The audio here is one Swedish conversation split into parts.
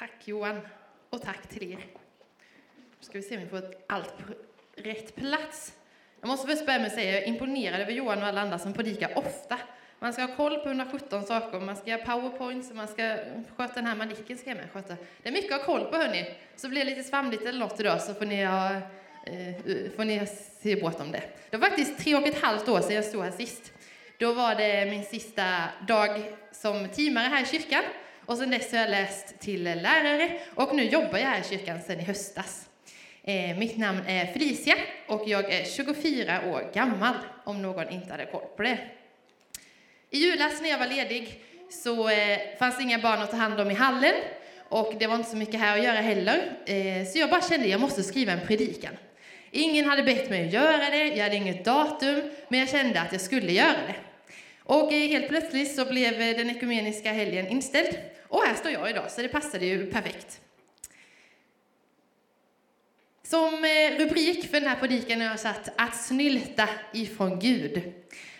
Tack Johan, och tack till er. Nu ska vi se om vi får allt på rätt plats. Jag måste först börja med att säga att jag är imponerad över Johan och alla andra som predikar ofta. Man ska ha koll på 117 saker, man ska göra powerpoints, och man ska sköta den här manicken ska jag med sköta. Det är mycket att ha koll på hörni. Så blir det lite svamligt eller något idag så får ni, ha, eh, får ni se bort om det. Det var faktiskt tre och ett halvt år sedan jag stod här sist. Då var det min sista dag som teamare här i kyrkan. Och sen dess har jag läst till lärare och nu jobbar jag här i kyrkan sedan i höstas. Eh, mitt namn är Felicia och jag är 24 år gammal, om någon inte hade koll på det. I julas när jag var ledig så eh, fanns det inga barn att ta hand om i hallen och det var inte så mycket här att göra heller. Eh, så jag bara kände att jag måste skriva en predikan. Ingen hade bett mig att göra det, jag hade inget datum, men jag kände att jag skulle göra det. Och eh, helt plötsligt så blev eh, den ekumeniska helgen inställd. Och här står jag idag, så det passade ju perfekt. Som eh, rubrik för den här predikan har jag satt Att snylta ifrån Gud.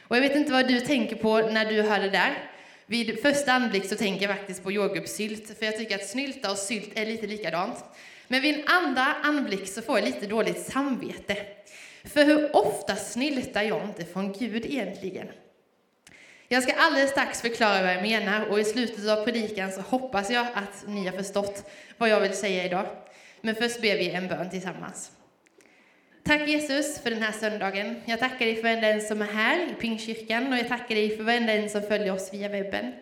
Och jag vet inte vad du tänker på när du hör det där. Vid första anblick så tänker jag faktiskt på jordgubbssylt, för jag tycker att snylta och sylt är lite likadant. Men vid en andra anblick så får jag lite dåligt samvete. För hur ofta snyltar jag inte från Gud egentligen? Jag ska alldeles strax förklara vad jag menar och i slutet av predikan så hoppas jag att ni har förstått vad jag vill säga idag. Men först ber vi en bön tillsammans. Tack Jesus för den här söndagen. Jag tackar dig för varenda en som är här i Pingstkyrkan och jag tackar dig för varenda en som följer oss via webben.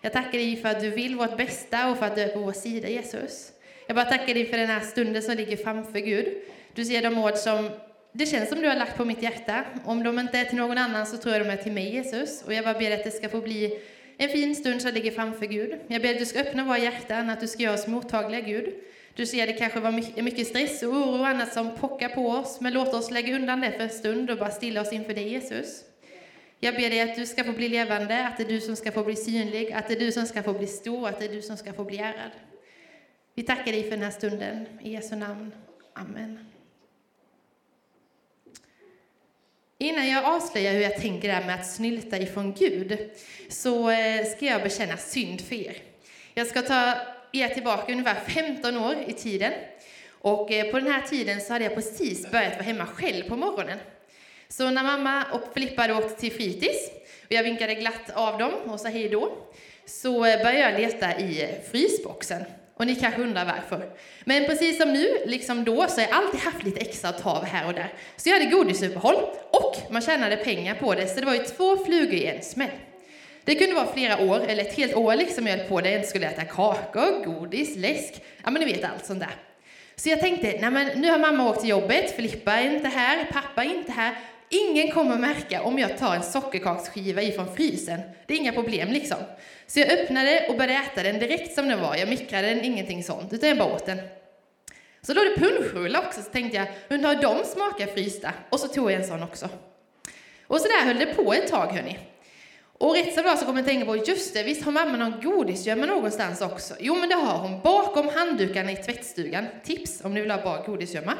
Jag tackar dig för att du vill vårt bästa och för att du är på vår sida Jesus. Jag bara tackar dig för den här stunden som ligger framför Gud. Du ser de ord som det känns som du har lagt på mitt hjärta. Om de inte är till någon annan så tror jag de är till mig Jesus. Och jag bara ber att det ska få bli en fin stund som ligger framför Gud. Jag ber att du ska öppna våra hjärtan, att du ska göra oss mottagliga Gud. Du ser det kanske var mycket stress och oro och annat som pockar på oss, men låt oss lägga undan det för en stund och bara stilla oss inför dig Jesus. Jag ber dig att du ska få bli levande, att det är du som ska få bli synlig, att det är du som ska få bli stor, att det är du som ska få bli ärad. Vi tackar dig för den här stunden. I Jesu namn. Amen. Innan jag avslöjar hur jag tänker där med att snylta ifrån Gud, så eh, ska jag bekänna synd för er. Jag ska ta er tillbaka ungefär 15 år i tiden. Och eh, på den här tiden så hade jag precis börjat vara hemma själv på morgonen. Så när mamma och Filippa hade åkt till fritids och jag vinkade glatt av dem och sa hej då, så eh, började jag leta i frysboxen. Och ni kanske undrar varför. Men precis som nu, liksom då, så har jag alltid haft lite extra tav här och där. Så jag hade godisuppehåll och man tjänade pengar på det, så det var ju två flugor i en smäll. Det kunde vara flera år, eller ett helt år liksom jag höll på det. Jag skulle äta kakor, godis, läsk, ja men ni vet allt sånt där. Så jag tänkte, nej men nu har mamma åkt till jobbet, Filippa är inte här, pappa är inte här. Ingen kommer märka om jag tar en sockerkaksskiva ifrån frysen. Det är inga problem liksom. Så jag öppnade och började äta den direkt som den var. Jag mikrade den, ingenting sånt, utan jag bara åt den. Så låg det punschrullar också, så tänkte jag, undrar hur de smakar frysta? Och så tog jag en sån också. Och så där höll det på ett tag hörni. Och rätt som det så kommer jag tänka på, just det, visst har mamma någon godisgömma någonstans också? Jo, men det har hon, bakom handdukarna i tvättstugan. Tips om ni vill ha bra godisgömma.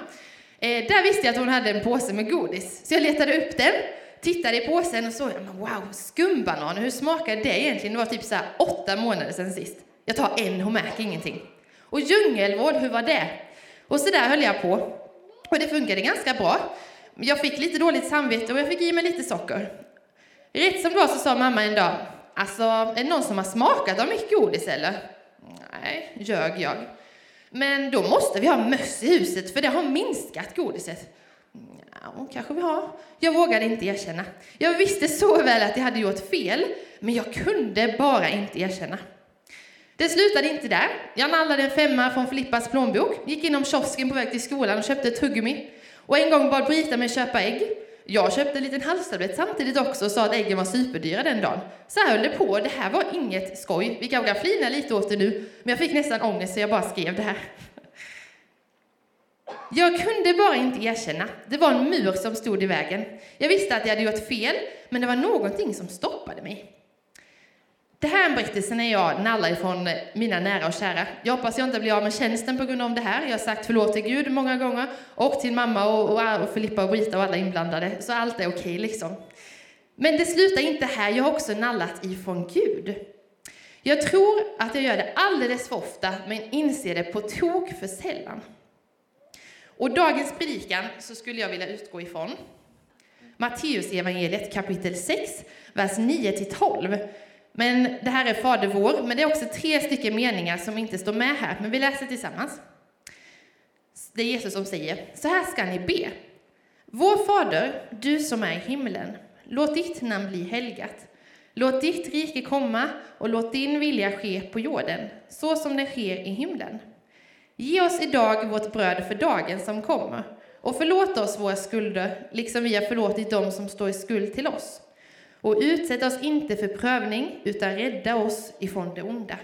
Eh, där visste jag att hon hade en påse med godis, så jag letade upp den, tittade i påsen och såg, men wow, skumbananer, hur smakade det egentligen? Det var typ så här åtta månader sedan sist. Jag tar en hon märker ingenting. Och djungelvård, hur var det? Och så där höll jag på. Och det funkade ganska bra. Jag fick lite dåligt samvete och jag fick i mig lite socker. Rätt som det var så sa mamma en dag, alltså är det någon som har smakat av mitt godis eller? Nej, ljög jag. Men då måste vi ha möss i huset för det har minskat godiset. Ja, kanske vi har. Jag vågade inte erkänna. Jag visste så väl att jag hade gjort fel, men jag kunde bara inte erkänna. Det slutade inte där. Jag nallade en femma från Filippas plånbok, gick inom kiosken på väg till skolan och köpte ett tuggummi. Och en gång bad Brita mig köpa ägg. Jag köpte en liten halstablett samtidigt också och sa att äggen var superdyra den dagen. Så här höll det på. Det här var inget skoj. Vi kanske kan flina lite åt det nu, men jag fick nästan ångest så jag bara skrev det här. Jag kunde bara inte erkänna. Det var en mur som stod i vägen. Jag visste att jag hade gjort fel, men det var någonting som stoppade mig. Det här är en berättelse när jag nallar ifrån mina nära och kära. Jag hoppas jag inte blir av med tjänsten på grund av det här. Jag har sagt förlåt till Gud många gånger och till mamma och, och, och Filippa och Brita och alla inblandade, så allt är okej okay, liksom. Men det slutar inte här, jag har också nallat ifrån Gud. Jag tror att jag gör det alldeles för ofta, men inser det på tok för sällan. Och dagens predikan så skulle jag vilja utgå ifrån Matteus evangeliet kapitel 6, vers 9-12. Men det här är Fader vår, men det är också tre stycken meningar som inte står med här, men vi läser tillsammans. Det är Jesus som säger, så här ska ni be. Vår Fader, du som är i himlen, låt ditt namn bli helgat. Låt ditt rike komma och låt din vilja ske på jorden, så som det sker i himlen. Ge oss idag vårt bröd för dagen som kommer och förlåt oss våra skulder, liksom vi har förlåtit dem som står i skuld till oss. Och utsätt oss inte för prövning, utan rädda oss ifrån det onda.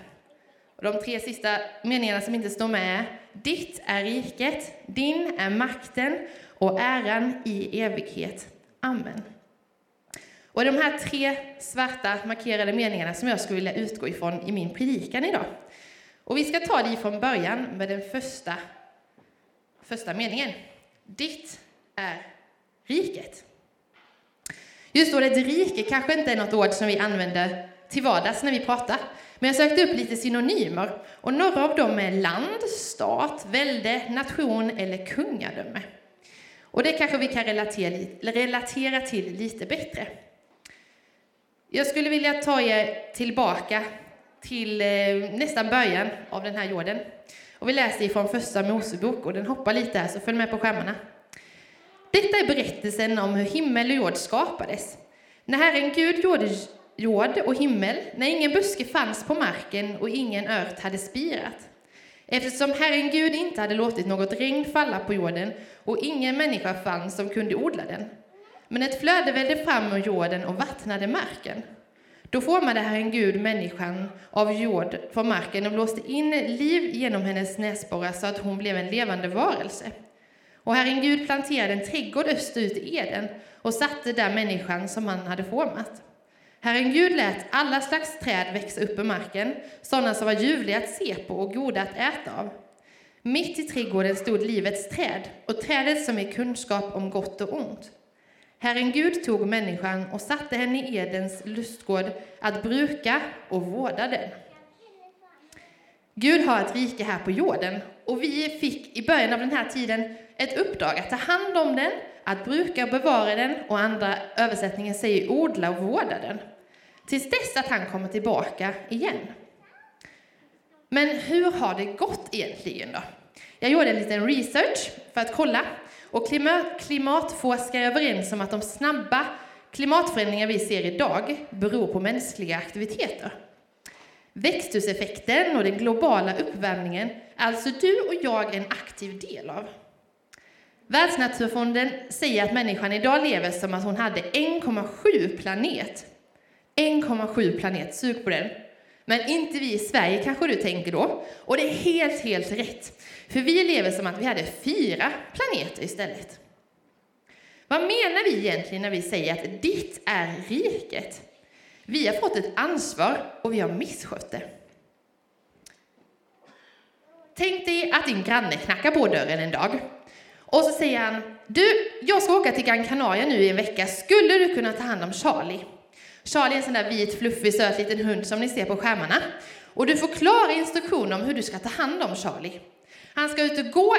Och de tre sista meningarna som inte står med Ditt är riket, din är makten och äran i evighet. Amen. Och de här tre svarta markerade meningarna som jag skulle vilja utgå ifrån i min predikan idag. Och vi ska ta det från början med den första, första meningen. Ditt är riket. Just ordet rike kanske inte är något ord som vi använder till vardags när vi pratar. Men jag sökte upp lite synonymer och några av dem är land, stat, välde, nation eller kungadöme. Och det kanske vi kan relatera, till lite bättre. Jag skulle vilja ta er tillbaka till eh, nästan början av den här jorden. Och vi läser ifrån Första Mosebok och den hoppar lite här, så följ med på skärmarna. Detta är berättelsen om hur himmel och jord skapades. När Herren Gud gjorde jord och himmel, när ingen buske fanns på marken och ingen ört hade spirat. Eftersom Herren Gud inte hade låtit något regn falla på jorden och ingen människa fanns som kunde odla den. Men ett flöde välde fram ur jorden och vattnade marken. Då formade Herren Gud människan av jord från marken och blåste in liv genom hennes näsborrar så att hon blev en levande varelse. Och Herren Gud planterade en trädgård österut i Eden och satte där människan som han hade format. Herren Gud lät alla slags träd växa upp ur marken, sådana som var ljuvliga att se på och goda att äta av. Mitt i trädgården stod livets träd och trädet som är kunskap om gott och ont. Herren Gud tog människan och satte henne i Edens lustgård att bruka och vårda den. Gud har ett rike här på jorden och vi fick i början av den här tiden ett uppdrag att ta hand om den, att bruka och bevara den och andra översättningar säger odla och vårda den. Tills dess att han kommer tillbaka igen. Men hur har det gått egentligen då? Jag gjorde en liten research för att kolla och klimatforskare är överens om att de snabba klimatförändringar vi ser idag beror på mänskliga aktiviteter. Växthuseffekten och den globala uppvärmningen är alltså du och jag en aktiv del av. Världsnaturfonden säger att människan idag lever som att hon hade 1,7 planet. 1,7 planet, sug på den. Men inte vi i Sverige kanske du tänker då. Och det är helt, helt rätt. För vi lever som att vi hade fyra planeter istället. Vad menar vi egentligen när vi säger att ditt är riket? Vi har fått ett ansvar och vi har misskött det. Tänk dig att din granne knackar på dörren en dag och så säger han, du, jag ska åka till Gran Canaria nu i en vecka, skulle du kunna ta hand om Charlie? Charlie är en sån där vit, fluffig, söt liten hund som ni ser på skärmarna. Och du får klara instruktioner om hur du ska ta hand om Charlie. Han ska ut och gå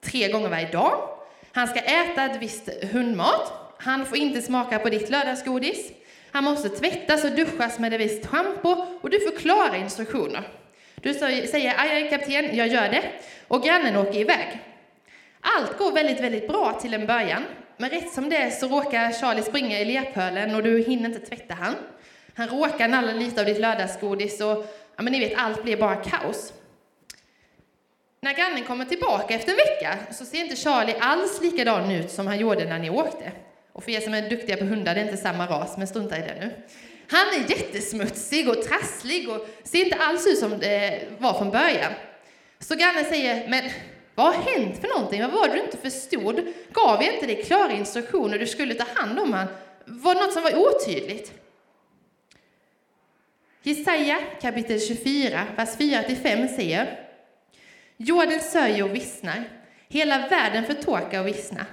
tre gånger varje dag. Han ska äta ett visst hundmat. Han får inte smaka på ditt lördagsgodis. Han måste tvättas och duschas med ett visst schampo och du får klara instruktioner. Du säger aj, aj kapten, jag gör det. Och grannen åker iväg. Allt går väldigt, väldigt bra till en början. Men rätt som det är så råkar Charlie springa i lerpölen och du hinner inte tvätta han. Han råkar nalla lite av ditt lördagsgodis och ja, men ni vet, allt blir bara kaos. När grannen kommer tillbaka efter en vecka så ser inte Charlie alls likadan ut som han gjorde när ni åkte. Och för er som är duktiga på hundar, det är inte samma ras, men strunta i det nu. Han är jättesmutsig och trasslig och ser inte alls ut som det var från början. Så grannen säger, men vad har hänt för någonting? Vad var det du inte förstod? Gav jag inte dig klara instruktioner? Du skulle ta hand om honom. Var det något som var otydligt? Jesaja kapitel 24, vers 4-5 säger Jorden sörjer och vissnar, hela världen förtorkar och vissnar.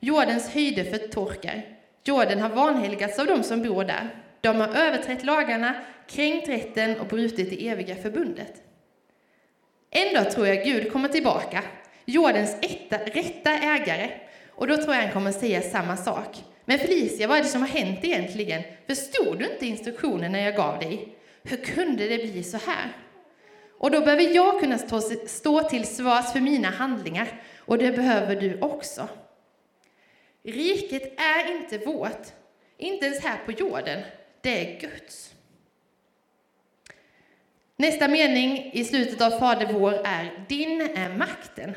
Jordens höjder förtorkar, jorden har vanhelgats av dem som bor där. De har överträtt lagarna, kränkt rätten och brutit det eviga förbundet. En dag tror jag Gud kommer tillbaka, jordens etta, rätta ägare, och då tror jag han kommer säga samma sak. Men Felicia, vad är det som har hänt egentligen? Förstod du inte instruktionen när jag gav dig? Hur kunde det bli så här? Och då behöver jag kunna stå, stå till svars för mina handlingar, och det behöver du också. Riket är inte vårt, inte ens här på jorden. Det är Guds. Nästa mening i slutet av Fader vår är Din är makten.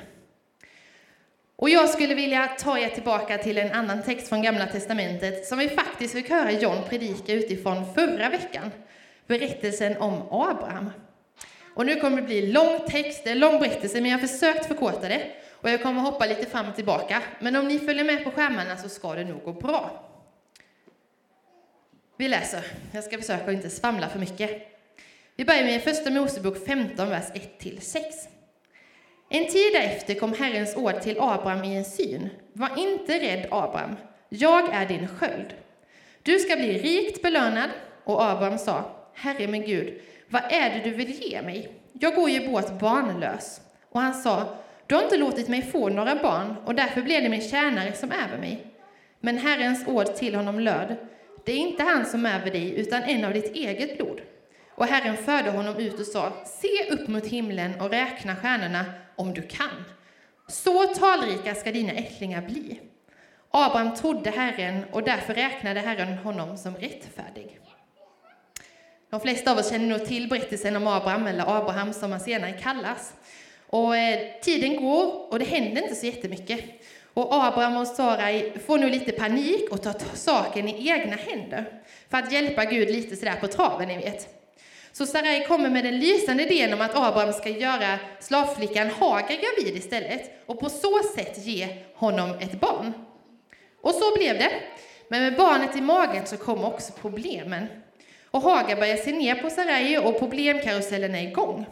Och jag skulle vilja ta er tillbaka till en annan text från Gamla Testamentet som vi faktiskt fick höra John predika utifrån förra veckan. Berättelsen om Abraham. Och nu kommer det bli lång text, det är lång berättelse, men jag har försökt förkorta det. Och jag kommer hoppa lite fram och tillbaka. Men om ni följer med på skärmarna så ska det nog gå bra. Vi läser. Jag ska försöka att inte svamla för mycket. Vi börjar med Första Mosebok 15, vers 1-6. En tid därefter kom Herrens ord till Abraham i en syn. Var inte rädd, Abraham. Jag är din sköld. Du ska bli rikt belönad. Och Abraham sa, Herre min Gud, vad är det du vill ge mig? Jag går ju bort barnlös. Och han sa, du har inte låtit mig få några barn, och därför blev det min tjänare som är över mig. Men Herrens ord till honom löd, det är inte han som är över dig, utan en av ditt eget blod. Och Herren förde honom ut och sa, se upp mot himlen och räkna stjärnorna om du kan. Så talrika ska dina ättlingar bli. Abraham trodde Herren, och därför räknade Herren honom som rättfärdig. De flesta av oss känner nog till berättelsen om Abraham, eller Abraham som han senare kallas. Och eh, tiden går och det händer inte så jättemycket. Och Abraham och Sarai får nu lite panik och tar saken i egna händer för att hjälpa Gud lite sådär på traven, ni vet. Så Sarai kommer med den lysande idén om att Abraham ska göra slavflickan Hagar gravid istället och på så sätt ge honom ett barn. Och så blev det. Men med barnet i magen så kom också problemen. Och Hagar börjar se ner på Sarai och problemkarusellen är igång.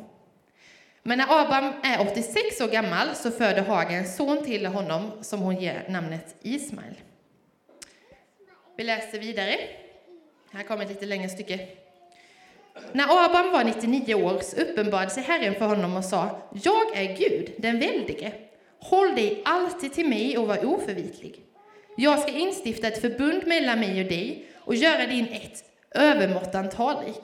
Men när Abraham är 86 år gammal så föder Hagar en son till honom som hon ger namnet Ismael. Vi läser vidare. Här kommer ett lite längre stycke. När Abraham var 99 år så uppenbarade sig Herren för honom och sa, Jag är Gud, den väldige. Håll dig alltid till mig och var oförvitlig. Jag ska instifta ett förbund mellan mig och dig och göra din ett övermåttan talrik.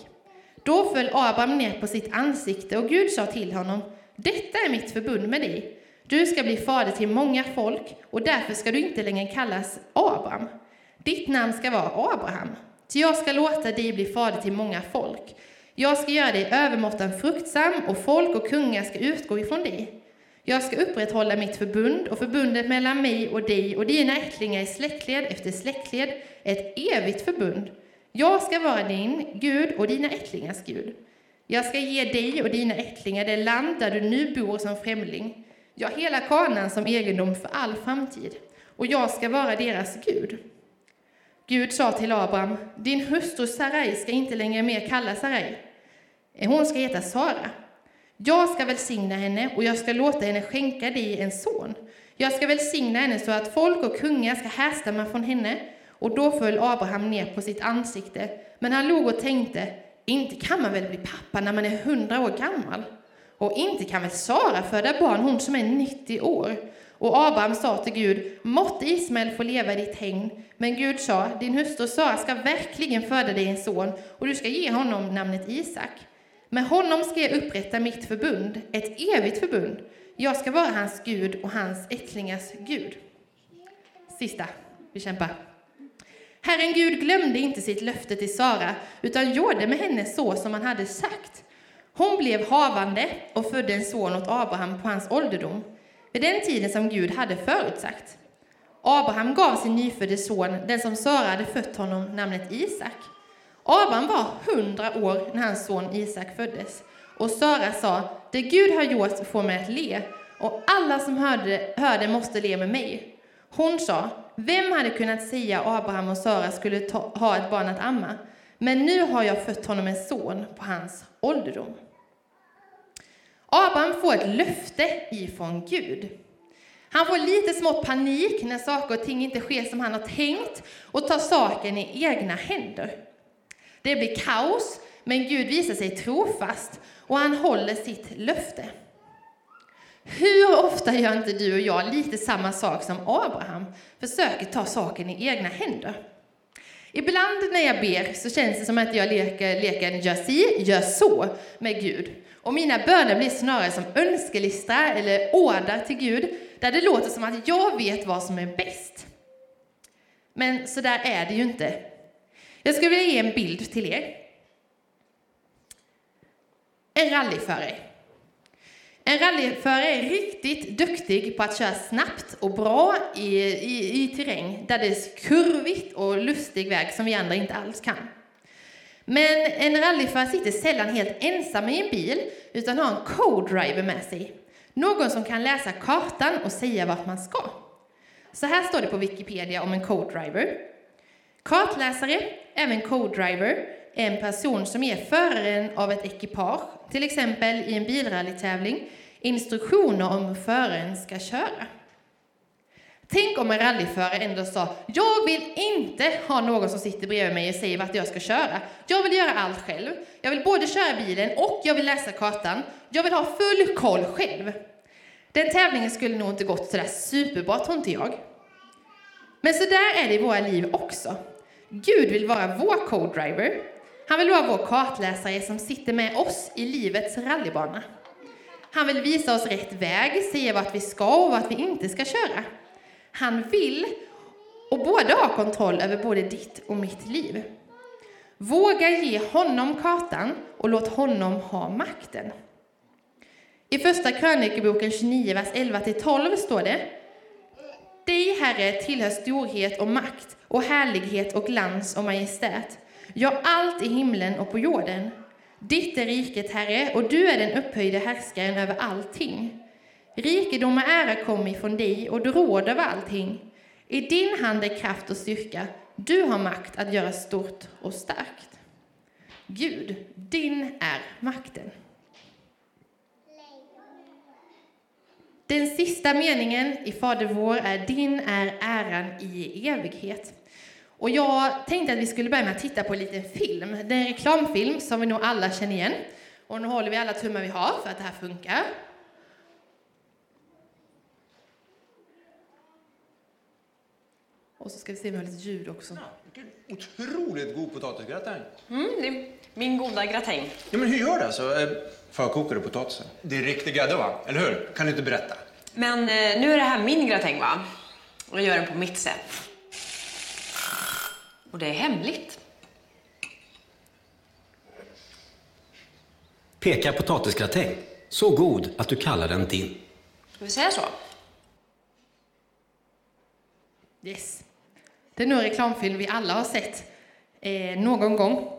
Då föll Abraham ner på sitt ansikte och Gud sa till honom, Detta är mitt förbund med dig. Du ska bli fader till många folk och därför ska du inte längre kallas Abraham. Ditt namn ska vara Abraham, ty jag ska låta dig bli fader till många folk. Jag ska göra dig övermåttan fruktsam och folk och kungar ska utgå ifrån dig. Jag ska upprätthålla mitt förbund och förbundet mellan mig och dig och dina ättlingar i släktled efter släktled, ett evigt förbund jag ska vara din Gud och dina ättlingars Gud. Jag ska ge dig och dina ättlingar det land där du nu bor som främling, ja, hela kanan som egendom för all framtid, och jag ska vara deras Gud. Gud sa till Abraham, din hustru Sarai ska inte längre mer kallas Sarai. Eh, hon ska heta Sara. Jag ska välsigna henne och jag ska låta henne skänka dig en son. Jag ska välsigna henne så att folk och kungar ska härstamma från henne och då föll Abraham ner på sitt ansikte, men han log och tänkte, inte kan man väl bli pappa när man är hundra år gammal? Och inte kan väl Sara föda barn, hon som är 90 år? Och Abraham sa till Gud, måtte Ismael få leva i ditt hägn. Men Gud sa, din hustru Sara ska verkligen föda dig en son, och du ska ge honom namnet Isak. Med honom ska jag upprätta mitt förbund, ett evigt förbund. Jag ska vara hans Gud och hans ättlingars Gud. Sista, vi kämpar. Herren Gud glömde inte sitt löfte till Sara, utan gjorde med henne så som han hade sagt. Hon blev havande och födde en son åt Abraham på hans ålderdom, vid den tiden som Gud hade förutsagt. Abraham gav sin nyfödde son, den som Sara hade fött honom, namnet Isak. Abraham var hundra år när hans son Isak föddes, och Sara sa, det Gud har gjort får mig att le, och alla som hörde, hörde måste le med mig. Hon sa, vem hade kunnat säga Abraham och Sara skulle ta, ha ett barn att amma? Men nu har jag fött honom en son på hans ålderdom. Abraham får ett löfte ifrån Gud. Han får lite smått panik när saker och ting inte sker som han har tänkt och tar saken i egna händer. Det blir kaos, men Gud visar sig trofast och han håller sitt löfte. Hur ofta gör inte du och jag lite samma sak som Abraham, försöker ta saken i egna händer? Ibland när jag ber så känns det som att jag leker leken gör si, gör så med Gud. Och mina böner blir snarare som önskelista eller order till Gud, där det låter som att jag vet vad som är bäst. Men så där är det ju inte. Jag skulle vilja ge en bild till er. En rallyförare. En rallyförare är riktigt duktig på att köra snabbt och bra i, i, i terräng där det är kurvigt och lustig väg som vi andra inte alls kan. Men en rallyförare sitter sällan helt ensam i en bil utan har en co-driver med sig. Någon som kan läsa kartan och säga vart man ska. Så här står det på Wikipedia om en co-driver. Kartläsare, även co-driver, en person som ger föraren av ett ekipage, till exempel i en bilrallytävling, instruktioner om hur föraren ska köra. Tänk om en rallyförare ändå sa, jag vill inte ha någon som sitter bredvid mig och säger vart jag ska köra. Jag vill göra allt själv. Jag vill både köra bilen och jag vill läsa kartan. Jag vill ha full koll själv. Den tävlingen skulle nog inte gått sådär superbra, tror inte jag. Men så där är det i våra liv också. Gud vill vara vår co-driver. Han vill vara vår kartläsare som sitter med oss i livets rallybana. Han vill visa oss rätt väg, säga vart vi ska och vart vi inte ska köra. Han vill och både ha kontroll över både ditt och mitt liv. Våga ge honom kartan och låt honom ha makten. I Första krönikeboken 29, vers 11-12 står det Dig, Herre, tillhör storhet och makt och härlighet och glans och majestät. Ja, allt i himlen och på jorden. Ditt är riket, Herre, och du är den upphöjde härskaren över allting. Rikedom och ära kommer ifrån dig, och du råder över allting. I din hand är kraft och styrka. Du har makt att göra stort och starkt. Gud, din är makten. Den sista meningen i Fader vår är Din är äran i evighet. Och jag tänkte att vi skulle börja med att titta på en liten film. Det är en reklamfilm som vi nog alla känner igen. Och nu håller vi alla tummar vi har för att det här funkar. Och så ska vi se om vi har lite ljud också. Otroligt god potatisgratäng. Mm, det är min goda gratäng. Ja, men hur gör du alltså? Eh, Förkokar du potatisen? Det är riktig grädde va? Eller hur? Kan du inte berätta? Men eh, nu är det här min gratäng va? Och jag gör den på mitt sätt. Och det är hemligt. Peka potatisgratäng. Så god att du kallar den din. Ska vi säga så? Yes. Det är nog en reklamfilm vi alla har sett eh, någon gång.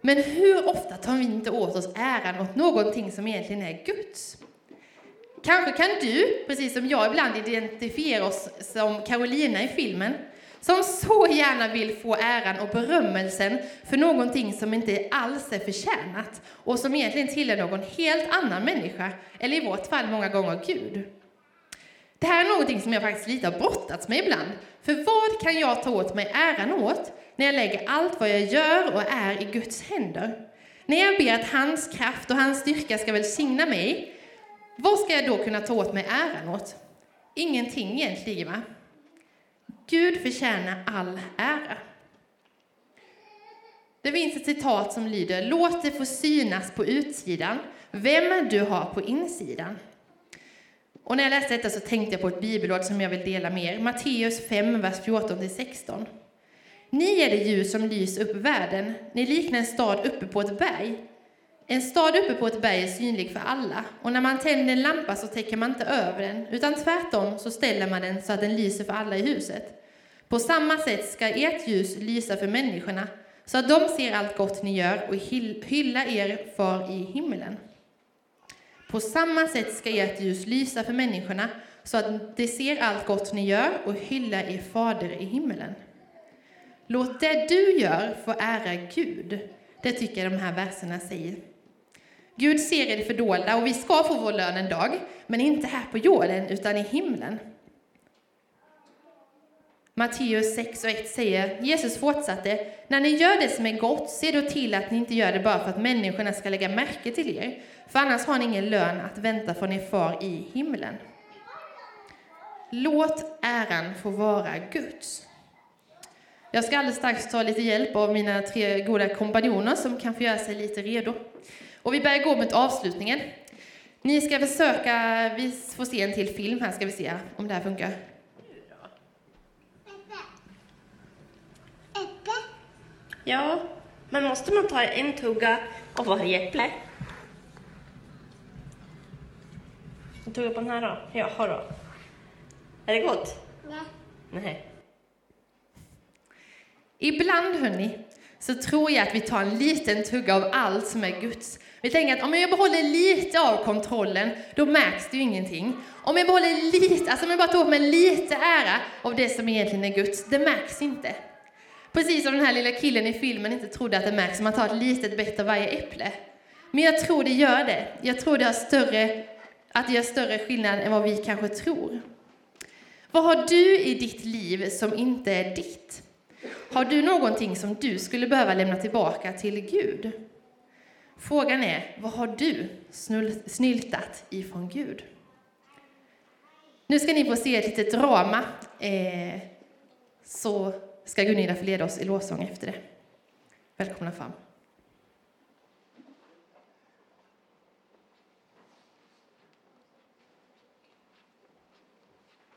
Men hur ofta tar vi inte åt oss äran åt någonting som egentligen är Guds? Kanske kan du, precis som jag ibland, identifiera oss som Carolina i filmen, som så gärna vill få äran och berömmelsen för någonting som inte alls är förtjänat och som egentligen tillhör någon helt annan människa, eller i vårt fall många gånger Gud. Det här är någonting som jag faktiskt lite har brottats med ibland. För vad kan jag ta åt mig äran åt när jag lägger allt vad jag gör och är i Guds händer? När jag ber att hans kraft och hans styrka ska välsigna mig, vad ska jag då kunna ta åt mig äran åt? Ingenting egentligen, va? Gud förtjänar all ära. Det finns ett citat som lyder Låt det få synas på utsidan vem du har på insidan. Och när jag läste detta så tänkte jag på ett bibelord som jag vill dela med er. Matteus 5, vers 14-16. Ni är det ljus som lyser upp världen. Ni liknar en stad uppe på ett berg. En stad uppe på ett berg är synlig för alla, och när man tänder en lampa så täcker man inte över den, utan tvärtom så ställer man den så att den lyser för alla i huset. På samma sätt ska ert ljus lysa för människorna, så att de ser allt gott ni gör och hylla er far i himlen. På samma sätt ska ert ljus lysa för människorna, så att de ser allt gott ni gör och hylla er fader i himlen. Låt det du gör få ära Gud. Det tycker jag de här verserna säger. Gud ser i det fördolda och vi ska få vår lön en dag, men inte här på jorden utan i himlen. Matteus 6 och 1 säger, Jesus fortsatte, när ni gör det som är gott, se då till att ni inte gör det bara för att människorna ska lägga märke till er, för annars har ni ingen lön att vänta från er far i himlen. Låt äran få vara Guds. Jag ska alldeles strax ta lite hjälp av mina tre goda kompanjoner som kan få göra sig lite redo. Och vi börjar gå mot avslutningen. Ni ska försöka, vi får se en till film här ska vi se om det här funkar. Ja, men måste man ta en tugga av varje äpple? En tugga på den här då? Jaha då. Är det gott? Nej. Nej. Ibland, hörni, så tror jag att vi tar en liten tugga av allt som är Guds. Vi tänker att om jag behåller lite av kontrollen, då märks det ju ingenting. Om jag behåller lite, alltså om jag bara tar åt mig lite ära av det som egentligen är Guds, det märks inte. Precis som den här lilla killen i filmen inte trodde att det märks om man tar ett litet bett av varje äpple. Men jag tror det gör det. Jag tror det har större, att det gör större skillnad än vad vi kanske tror. Vad har du i ditt liv som inte är ditt? Har du någonting som du skulle behöva lämna tillbaka till Gud? Frågan är, vad har du snyltat ifrån Gud? Nu ska ni få se ett litet drama. Eh, så ska Gunilla få leda oss i lovsång efter det. Välkomna fram.